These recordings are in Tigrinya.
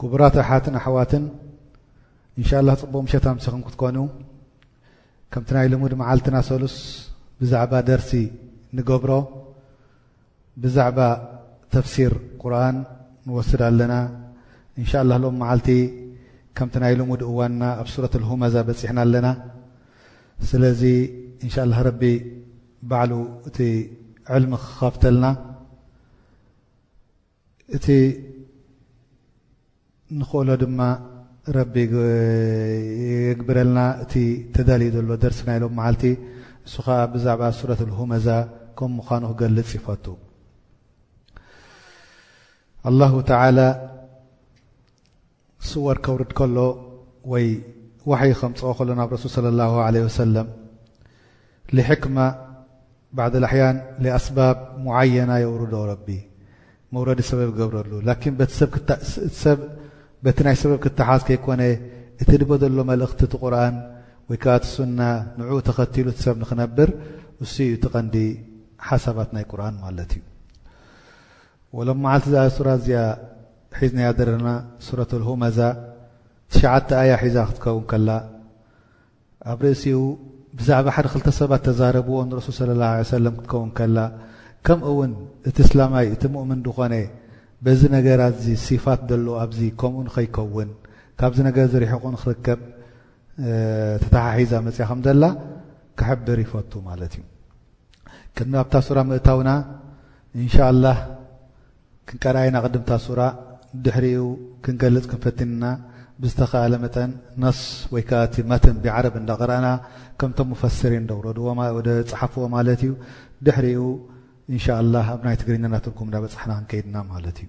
ኩቡራት ኣሓትን ኣሕዋትን እንሻላህ ፅቡቅ ምሸት ኣምስኹም ክትኮኑ ከምቲ ናይ ልሙድ መዓልትና ሰሉስ ብዛዕባ ደርሲ ንገብሮ ብዛዕባ ተፍሲር ቁርን ንወስድ ኣለና እንሻላህ ሎም መዓልቲ ከምቲ ናይ ልሙድ እዋንና ኣብ ሱረት ልሁመዛ በፂሕና ኣለና ስለዚ እንሻላህ ረቢ ባዕሉ እቲ ዕልሚ ክኸፍተልና እቲ ንኽእሎ ድማ ረቢ የግብረልና። እቲ ተዳልዩ ዘሎ ደርሲ ናይ ሎሚ መዓልቲ እሱ ከኣ ብዛዕባ ሱረት ኣልሁመዛ ከም ምዃኑ ክገልጽ ይፈቱ። ኣላሁ ተዓላ ስወር ከውርድ ከሎ ወይ ዋሕይ ከምጽኦ ከሎ ናብ ረሱል ሰለላሁ ዓለይሂ ወሰለም ሊሕክማ ባዕደል ኣሕያን ሊኣስባብ ሙዓየና የውርዶ ረቢ መውረዲ ሰበብ ይገብረሉ ላኪን በቲ ሰብ እቲ ሰብ በቲ ናይ ሰበብ ክተሓዝ ከይኮነ እቲ ድበ ዘሎ መልእኽቲ እቲ ቁርኣን ወይ ከኣ እቲ ሱና ንዕኡ ተኸቲሉ እቲ ሰብ ንኽነብር እሱ እዩ እቲ ቀንዲ ሓሳባት ናይ ቁርኣን ማለት እዩ ወሎም መዓልቲ እዛ ሱራ እዚኣ ሒዝናያ ዘለና ሱረት ኣልሁመዛ ትሽዓተ ኣያ ሒዛ ክትከውን ከላ ኣብ ርእሲኡ ብዛዕባ ሓደ ክልተ ሰባት ተዛረብዎ ንረሱል ስለ ላ ለ ሰለም ክትከውን ከላ ከምኡ እውን እቲ እስላማይ እቲ ሙእምን ዝኾነ በዚ ነገራት እዚ ሲፋት ዘሎ ኣብዚ ከምኡ ንኸይከውን ካብዚ ነገር ዝርሕቑ ንክርከብ ተተሓሒዛ መፅያ ከም ዘላ ክሕብር ይፈቱ ማለት እዩ ቅድሚ ኣብታ ሱራ ምእታውና እንሻ ላህ ክንቀርኣ ኢና ቅድም እታ ሱራ ድሕሪኡ ክንገልጽ ክንፈትን ኢና ብዝተኻእለ መጠን ነስ ወይ ከኣ እቲ መትን ቢዓረብ እንዳ ቀራእና ከምቶም ሙፈሲሪን ደውረድዎ ወደ ጸሓፍዎ ማለት እዩ ድሕሪኡ ኢንሻ ኣላህ ኣብ ናይ ትግርኛና ትርጉም እንዳ በጻሕና ክንከይድ እና ማለት እዩ።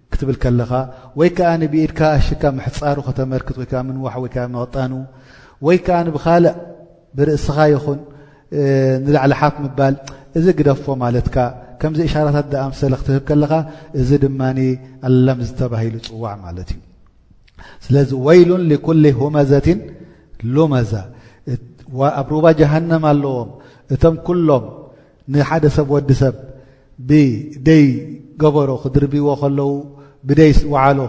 ክትብል ከለኻ ወይ ከኣ ብኢድካ ኣሽካ ምሕጻሩ ከተመልክት ወይ ከኣ ምንዋሑ ወይ ከኣ ምቕጣኑ ወይ ከኣ ብኻልእ ብርእስኻ ይኹን ንላዕሊ ሓፍ ምባል እዚ ግደፎ ማለትካ ከምዚ እሻራታት ዝኣምሰለ ክትህብ ከለኻ እዚ ድማ ኣለም ዝተባሂሉ ጽዋዕ ማለት እዩ ስለዚ ወይሉን ሊኩል ሁመዘትን ሉመዛ ኣብ ሩባ ጀሃነም ኣለዎም እቶም ኩሎም ንሓደ ሰብ ወዲ ሰብ ብደይ ገበሮ ክድርብዎ ከለዉ፣ ብደይ ወዓሎ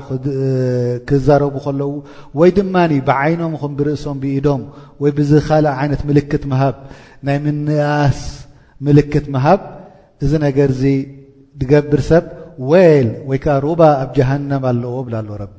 ክዛረቡ ከለዉ፣ ወይ ድማ ብዓይኖም ይኹን ብርእሶም ብኢዶም ወይ ብዚ ካልእ ዓይነት ምልክት ምሃብ፣ ናይ ምንእኣስ ምልክት ምሃብ፣ እዚ ነገር እዚ ድገብር ሰብ ወይል ወይ ከኣ ሩባ ኣብ ጀሃነብ ኣለዎ ይብል ኣሎ ረቢ።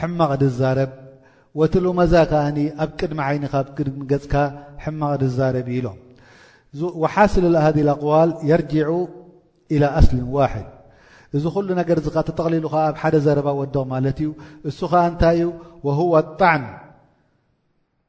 ሕማቕ ድዛረብ ወትሉ መዛ ከኣ ኣብ ቅድሚ ዓይኒ ካብ ቅድሚ ገጽካ ሕማቕ ድዛረብ እዩ ኢሎም ወሓስል ሃذ ኣቅዋል የርጅዑ ኢላ ኣስልን ዋሕድ እዚ ኩሉ ነገር እዚ ካ ተጠቕሊሉ ከ ኣብ ሓደ ዘረባ ወድቕ ማለት እዩ እሱ ከኣ እንታይ እዩ ወህወ ጣዕን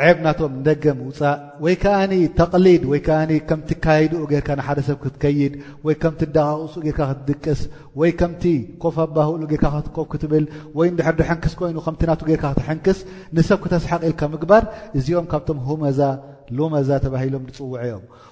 ዔብ ናቶም ንደገ ምውጻእ ወይ ከኣ ተቕሊድ ወይ ከኣ ከምቲ ካይድኡ ጌርካ ንሓደ ሰብ ክትከይድ ወይ ከምቲ ኣደቓቕስኡ ጌርካ ክትድቅስ ወይ ከምቲ ኮፍ ኣባህእሉ ጌርካ ክትኮብ ክትብል ወይ እንድሕር ድሕንክስ ኮይኑ ከምቲ ናቱ ጌርካ ክትሕንክስ ንሰብ ክተስሓቕ ኢልካ ምግባር እዚኦም ካብቶም ሁመዛ ሉመዛ ተባሂሎም ዝጽውዑ እዮም።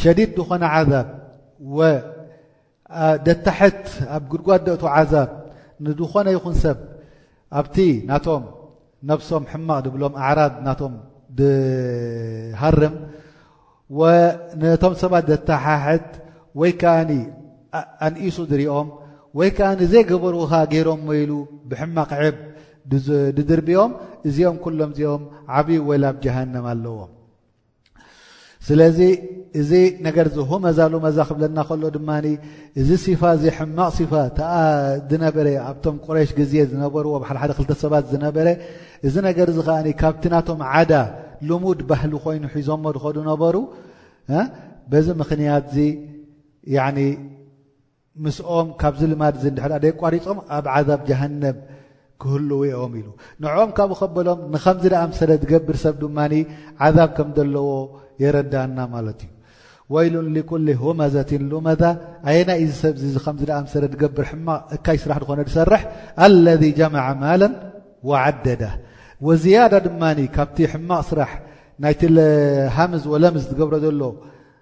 ሸዲድ ዝኾነ ዓዛብ ወ ደታሐት ኣብ ግድጓድ ደእቶ ዓዛብ ንዝኾነ ይኹን ሰብ ኣብቲ ናቶም ነብሶም ሕማቕ ድብሎም ኣዕራብ ናቶም ድሃርም ወ ነቶም ሰባት ዘተሓሐት ወይ ከዓ ኣንኢሱ ዝሪኦም ወይ ከዓ ዘይገበርካ ገይሮም ሞኢሉ ብሕማቕ ዕብ ድድርብኦም እዚኦም ኩሎም እዚኦም ዓብዪ ወላብ ጀሃንም ኣለዎም ስለዚ እዚ ነገር እዚ ሆመዛሉ መዛ ክብለና ከሎ ድማ እዚ ሲፋ እዚ ሕማቕ ሲፋ ተኣ ዝነበረ ኣብቶም ቁረሽ ግዜ ዝነበርዎ ሓደሓደ ክልተ ሰባት ዝነበረ እዚ ነገር እዚ ከኣ ካብቲ ናቶም ዓዳ ልሙድ ባህሊ ኮይኑ ሒዞሞ ዝኸዱ ነበሩ በዚ ምኽንያት እዚ ምስኦም ካብዚ ልማድ እዚ እንድሕር ደየቋሪፆም ኣብ ዓዛብ ጀሃነብ ክህልዉ እዮም ኢሉ ንዕኦም ካብኡ ከበሎም ንከምዚ ደኣምሰለ ዝገብር ሰብ ድማ ዓዛብ ከም ዘለዎ የረዳእና ማለት እዩ ወይሉን ሊኩል ሁመዘትን ሉመዛ ኣየናይ እዚ ሰብ እዚ ከምዚ ደኣምሰለ ዝገብር ሕማቕ እካይ ስራሕ ዝኾነ ዝሰርሕ ኣለذ ጀማዓ ማለን ወዓደዳ ወዝያዳ ድማ ካብቲ ሕማቕ ስራሕ ናይቲ ሃምዝ ወለምዝ ዝገብሮ ዘሎ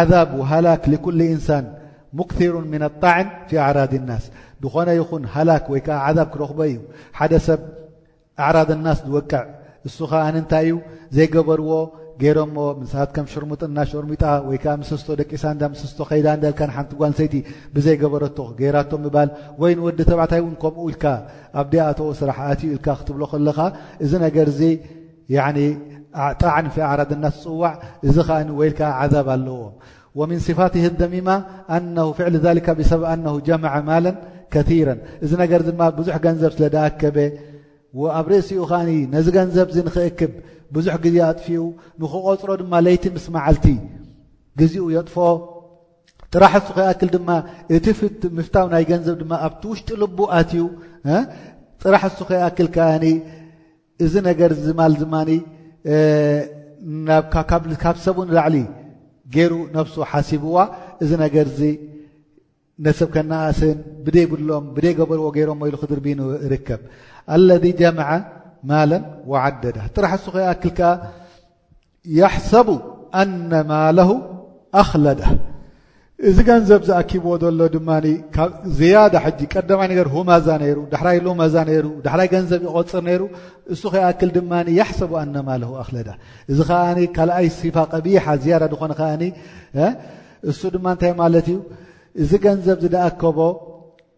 ዓዛብ ወሃላክ ሊኩሊ ኢንሳን ሙክቲሩን ምና ኣጣዕን ፊ ኣዕራድ ናስ ዝኾነ ይኹን ሃላክ ወይ ከዓ ዓዛብ ክረኽቦ እዩ ሓደ ሰብ ኣዕራድ ኣናስ ዝወቅዕ እሱ ኸዓ እንታይ እዩ ዘይገበርዎ ገይሮሞ ምሳት ከም ሽርሙጥና ሸርሚጣ ወይ ከዓ ምስስቶ ደቂሳ እንዳ ምስስቶ ከይዳ እንዳ ኢልካ ንሓንቲ ጓንሰይቲ ብዘይገበረቶ ገይራቶ ምባል ወይ ንወዲ ተባዕታይ እውን ከምኡ ኢልካ ኣብዲኣተዎ ስራሕ ኣትዩ ኢልካ ክትብሎ ከለኻ እዚ ነገር እዚ ያኒ ጣዕን ፊ ኣዕራድናስ ዝፅዋዕ እዚ ከኣ ወይል ከ ዓዛብ ኣለዎም ወምን ስፋትህ ደሚማ ኣነ ፍዕሊ ሊካ ብሰብ ኣነ ጀመዐ ማለን ከቲረን እዚ ነገር ድማ ብዙሕ ገንዘብ ስለ ዳኣከበ ኣብ ርእሲኡ ከኣ ነዚ ገንዘብ ዚ ንክእክብ ብዙሕ ግዜ ኣጥፍኡ ንክቆፅሮ ድማ ለይቲ ምስ መዓልቲ ግዜኡ የጥፎ ጥራሕ እሱ ከይኣክል ድማ እቲ ምፍታው ናይ ገንዘብ ድማ ኣብቲ ውሽጢ ልቡ ኣትዩ ጥራሕ እሱ ከይኣክል ከኣ እዚ ነገር ዝማል ድማ ካብ ሰቡ ንላዕሊ ገይሩ ነፍሱ ሓሲብዋ እዚ ነገር እዚ ነሰብ ከነኣስን ብደይ ብሎም ብደይ ገበርዎ ገይሮሞ ኢሉ ክድርቢ ይርከብ ኣለذ ጀመዐ ማለን ወዓደዳ ጥራሕ ሱኸ ይኣክል ከኣ የሕሰቡ ኣነ ማለሁ ኣኽለደህ እዚ ገንዘብ ዝኣኪብዎ ዘሎ ድማ ዝያዳ ሕጂ ቀዳማይ ነገር ሁማዛ ነይሩ ዳሕራይ ሎማዛ ነይሩ ዳሕራይ ገንዘብ ይቆፅር ነይሩ እሱ ከይኣክል ድማ የሕሰቡ ኣነ ማለሁ ኣኽለዳ እዚ ከዓ ካልኣይ ሲፋ ቀቢሓ ዝያዳ ዝኾነ ከዓ እሱ ድማ እንታይ ማለት እዩ እዚ ገንዘብ ዝደኣከቦ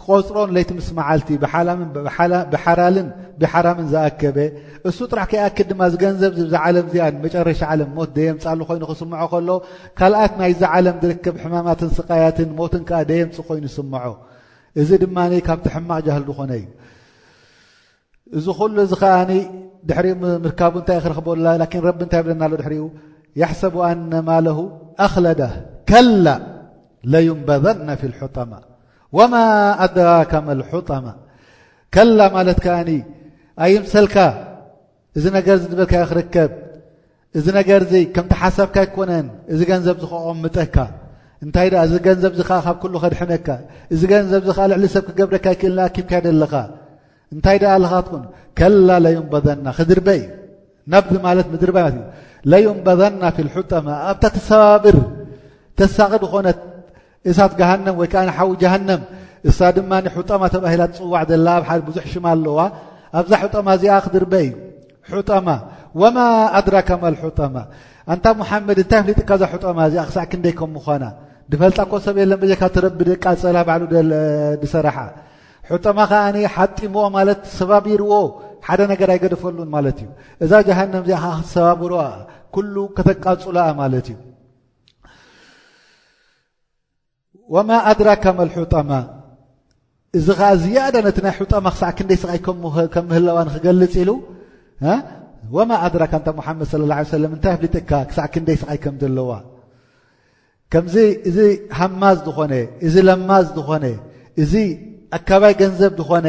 ክቆጽሮን ለይቲ ምስ መዓልቲ ብሓላልን ብሓራምን ዝኣከበ እሱ ጥራሕ ከይኣክድ ድማ ዝገንዘብ ዝብዚ ዓለም እዚኣ መጨረሻ ዓለም ሞት ደየምጻሉ ኮይኑ ክስምዖ ከሎ ካልኣት ናይዚ ዓለም ዝርከብ ሕማማትን ስቃያትን ሞትን ከዓ ደየምፅ ኮይኑ ይስምዖ እዚ ድማ ካብቲ ሕማቕ ጃህል ዝኾነ እዩ እዚ ኩሉ እዚ ከኣ ድሕሪ ምርካቡ እንታይ ክረክቦ ላ ላኪን ረቢ እንታይ ብለና ኣሎ ድሕሪኡ ያሕሰቡ ኣነ ማለሁ ኣክለዳ ከላ ለዩንበዘና ፊ ልሑጠማ ወማ ኣድራካ መልሑጠማ ከላ ማለት ከኣ ኣይምሰልካ እዚ ነገር ዝበልካ ክርከብ እዚ ነገር እዚ ከምቲ ሓሳብካ ኣይኮነን እዚ ገንዘብ እዚ ከቐምጠካ እንታይ ደኣ እዚ ገንዘብ እዚ ከዓ ካብ ኩሉ ከድሕነካ እዚ ገንዘብ እዚ ከዓ ልዕሊ ሰብ ክገብረካ ይክእል ኣኪብካ ደለኻ እንታይ ደኣ ኣለኻ ትኩን ከላ ለዩንበዘና ክድርበ እዩ ናብዚ ማለት ምድርባ ማለት እዩ ለዩንበዘና ፊ ልሑጠማ ኣብታ ተሰባብር ተሳቒ ዝኾነት እሳት ገሃነም ወይ ከኣ ሓዊ ጀሃነም እሳ ድማ ንሑጠማ ተባሂላ ትፅዋዕ ዘላ ኣብ ሓድ ብዙሕ ሽማ ኣለዋ ኣብዛ ሑጠማ እዚኣ ክድርበ እዩ ሑጠማ ወማ ኣድራካ ማልሑጠማ ኣንታ ሙሓመድ እንታይ ፍሊጥካ እዛ ሑጠማ እዚኣ ክሳዕ ክንደይ ከም ምዃና ድፈልጣ ኮ ሰብ የለን በጀካ ትረቢ ደቃ ፀላ ባዕሉ ድሰራሓ ሑጠማ ከዓ ሓጢምዎ ማለት ሰባቢርዎ ሓደ ነገር ኣይገደፈሉን ማለት እዩ እዛ ጀሃንም እዚኣ ከ ክትሰባብሮኣ ኩሉ ከተቃፅሎኣ ማለት እዩ ወማ ኣድራካ መልሑጠማ እዚ ከዓ ዝያዳ ነቲ ናይ ሑጠማ ክሳዕ ክንደይ ስቃይ ከም ምህላዋ ንክገልፅ ኢሉ ወማ ኣድራካ እንተ ሙሓመድ ስለ ላ ሰለም እንታይ ኣፍሊጥካ ክሳዕ ክንደይ ስቃይ ከም ዘለዋ ከምዚ እዚ ሃማዝ ዝኾነ እዚ ለማዝ ዝኾነ እዚ ኣካባይ ገንዘብ ዝኾነ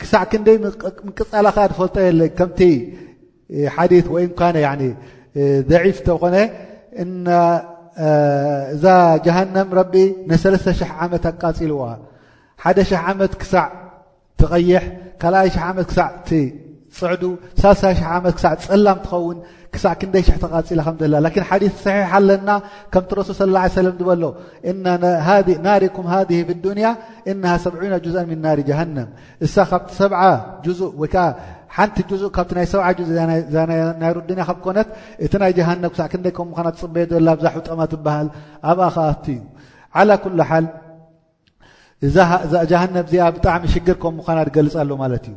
ክሳዕ ክንደይ ምቅጻላካ ዝፈልጦ የለ ከምቲ ሓዲ ወይ ም ዒፍ ተኾነ እዛ ጀሃንም ረቢ ንሰለስተ ሽሕ ዓመት ኣቃፂልዋ ሓደ ሽ ዓመት ክሳዕ ትቐይሕ ካልኣይ ሽ ዓመት ክሳዕ ትፅዕዱ ሳልሳይ ሽ ዓመት ክሳዕ ፀላም ትኸውን ክሳዕ ክንደይ ሽሕ ተቓጺላ ከም ዘላ ላኪን ሓዲስ ሰሒሕ ኣለና ከምቲ ረሱል ስ ላ ሰለም ዝበሎ ናሪኩም ሃ ፊ ዱንያ እነሃ ሰብዑና ጁዝን ምን ናሪ ጀሃንም እሳ ካብቲ ሰ ዙእ ወይ ከዓ ሓንቲ ዙእ ካብቲ ናይ ሰብዓ ዙእ ናይ ሩዱንያ ካብ ኮነት እቲ ናይ ጀሃንም ክሳዕ ክንደይ ከም ምዃና ትፅበየ ዘላ ብዛ ሕጠማ ትበሃል ኣብኣ ከኣት እዩ ዓላ ኩሉ ሓል እዛ ጀሃንም እዚኣ ብጣዕሚ ሽግር ከም ምዃና ትገልፅ ኣሎ ማለት እዩ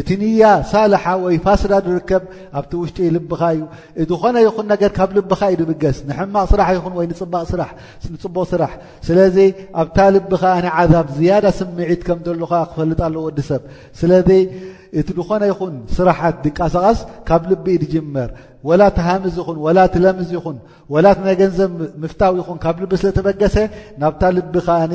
እቲ ንያ ሳልሓ ወይ ፋስዳ ዝርከብ ኣብቲ ውሽጢ ልብኻ እዩ እዝኾነ ይኹን ነገር ካብ ልብኻ እዩ ድብገስ ንሕማቕ ስራሕ ይኹን ወይ ንፅባቕ ስራሕ ንፅቡቕ ስራሕ ስለዚ ኣብታ ልቢ ከኣ ንዓዛብ ዝያዳ ስምዒት ከም ዘሎካ ክፈልጥ ኣሎ ወዲ ሰብ ስለዚ እቲ ዝኾነ ይኹን ስራሓት ድንቃሳቓስ ካብ ልቢ እዩ ድጅመር ወላ እቲ ሃምዝ ይኹን ወላ እቲ ለምዝ ይኹን ወላ እቲ ናይ ገንዘብ ምፍታው ይኹን ካብ ልቢ ስለ ተበገሰ ናብታ ልቢ ከኣኒ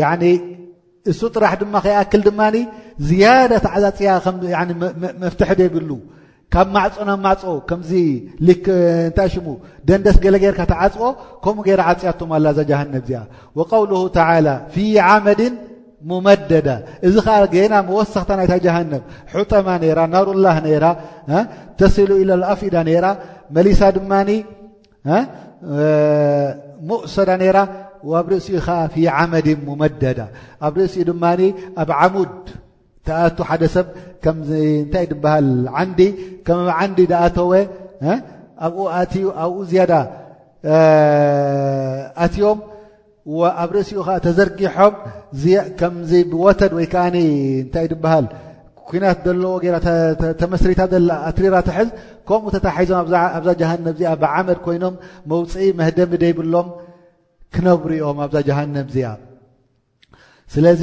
ያዕኒ እሱ ጥራሕ ድማ ከይኣክል ድማ ዝያዳ ተዓዛፅያ መፍትሒ ደይብሉ ካብ ማዕፆ ናብ ማዕፆ ከምዚ ሊክ እንታይ ሽሙ ደንደስ ገለ ገይርካ ተዓፅኦ ከምኡ ገይራ ዓፅያቶም ኣላ እዛ ጃሃነብ እዚኣ ወቀውል ተላ ፊ ዓመድን ሙመደዳ እዚ ከዓ ገና መወሰኽታ ናይታ ጃሃነብ ሕጠማ ነይራ ናሩላህ ነይራ ተስሉ ኢለ ኣፍኢዳ ነይራ መሊሳ ድማ ሙቕሰዳ ነይራ ኣብ ርእሲኡ ከዓ ፊ ዓመድ ሙመደዳ ኣብ ርእሲኡ ድማ ኣብ ዓሙድ ተኣቱ ሓደ ሰብ ከምእንታይ ድበሃል ዓንዲ ከም ኣብ ዓንዲ ዝኣተወ ኣብኡ ኣትዩ ኣብኡ ዝያዳ ኣትዮም እወ ኣብ ርእሲኡ ኸዓ ተዘርጊሖም ከምዚ ብወተን ወይ ከዓኒ እንታይ ድበሃል ኩናት ዘለዎ ገይራ ተመስሪታ ዘላ ኣትሪራ ትሕዝ ከምኡ ተታሒዞም ኣብዛ ጀሃነብ እዚኣ ብዓመድ ኮይኖም መውፅኢ መህደሚ ደይብሎም ክነብሩ ኦም ኣብዛ ጀሃነብ እዚኣ ስለዚ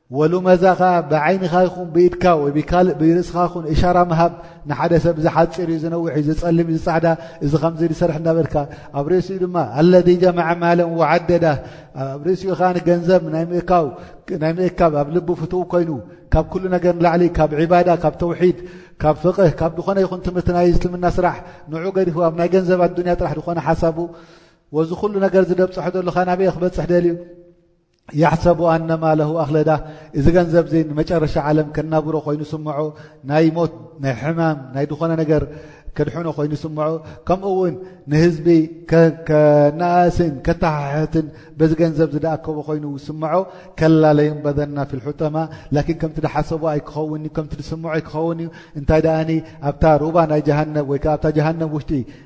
ወሉመዛ ኸኣ ብዓይንኻ ይኹን ብኢድካ ወይ ብካልእ ብርእስኻ ኹን እሻራ ምሃብ ንሓደ ሰብ እዚ ሓፂር እዩ ዝነውሕ እዩ ዝፀልም እዩ ዝፃዕዳ እዚ ከምዚ ዝሰርሕ እናበልካ ኣብ ርእሲ እዩ ድማ ኣለዚ ጀማዓ ማለን ወዓደዳ ኣብ ርእሲ እዩ ኸኣ ገንዘብ ናይ ምእካው ናይ ምእካብ ኣብ ልቢ ፍትው ኮይኑ ካብ ኩሉ ነገር ንላዕሊ ካብ ዒባዳ ካብ ተውሒድ ካብ ፍቕህ ካብ ዝኾነ ይኹን ትምህርቲ ናይ እስልምና ስራሕ ንዑ ገዲፉ ኣብ ናይ ገንዘብ ኣዱንያ ጥራሕ ዝኾነ ሓሳቡ ወዚ ኩሉ ነገር ዝደብፅሖ ደሎካ ናበየ ክበፅሕ ደልዩ ያሕሰቡ ኣነ ማለሁ ኣክለዳ እዚ ገንዘብ ዚ ንመጨረሻ ዓለም ከናብሮ ኮይኑ ስምዖ ናይ ሞት ናይ ሕማም ናይ ዝኾነ ነገር ከድሕኖ ኮይኑ ስምዖ ከምኡ ውን ንህዝቢ ከነኣእስን ከተሓሕትን በዚ ገንዘብ ዝደኣከቡ ኮይኑ ስምዖ ከላ ለዩንበዘና ፊ ልሑጠማ ላኪን ከምቲ ድሓሰቡ ኣይክኸውን ዩ ከምቲ ዝስምዖ ኣይክኸውን እዩ እንታይ ደኣኒ ኣብታ ሩባ ናይ ጀሃነብ ወይከዓ ኣብታ ጀሃነብ ውሽጢ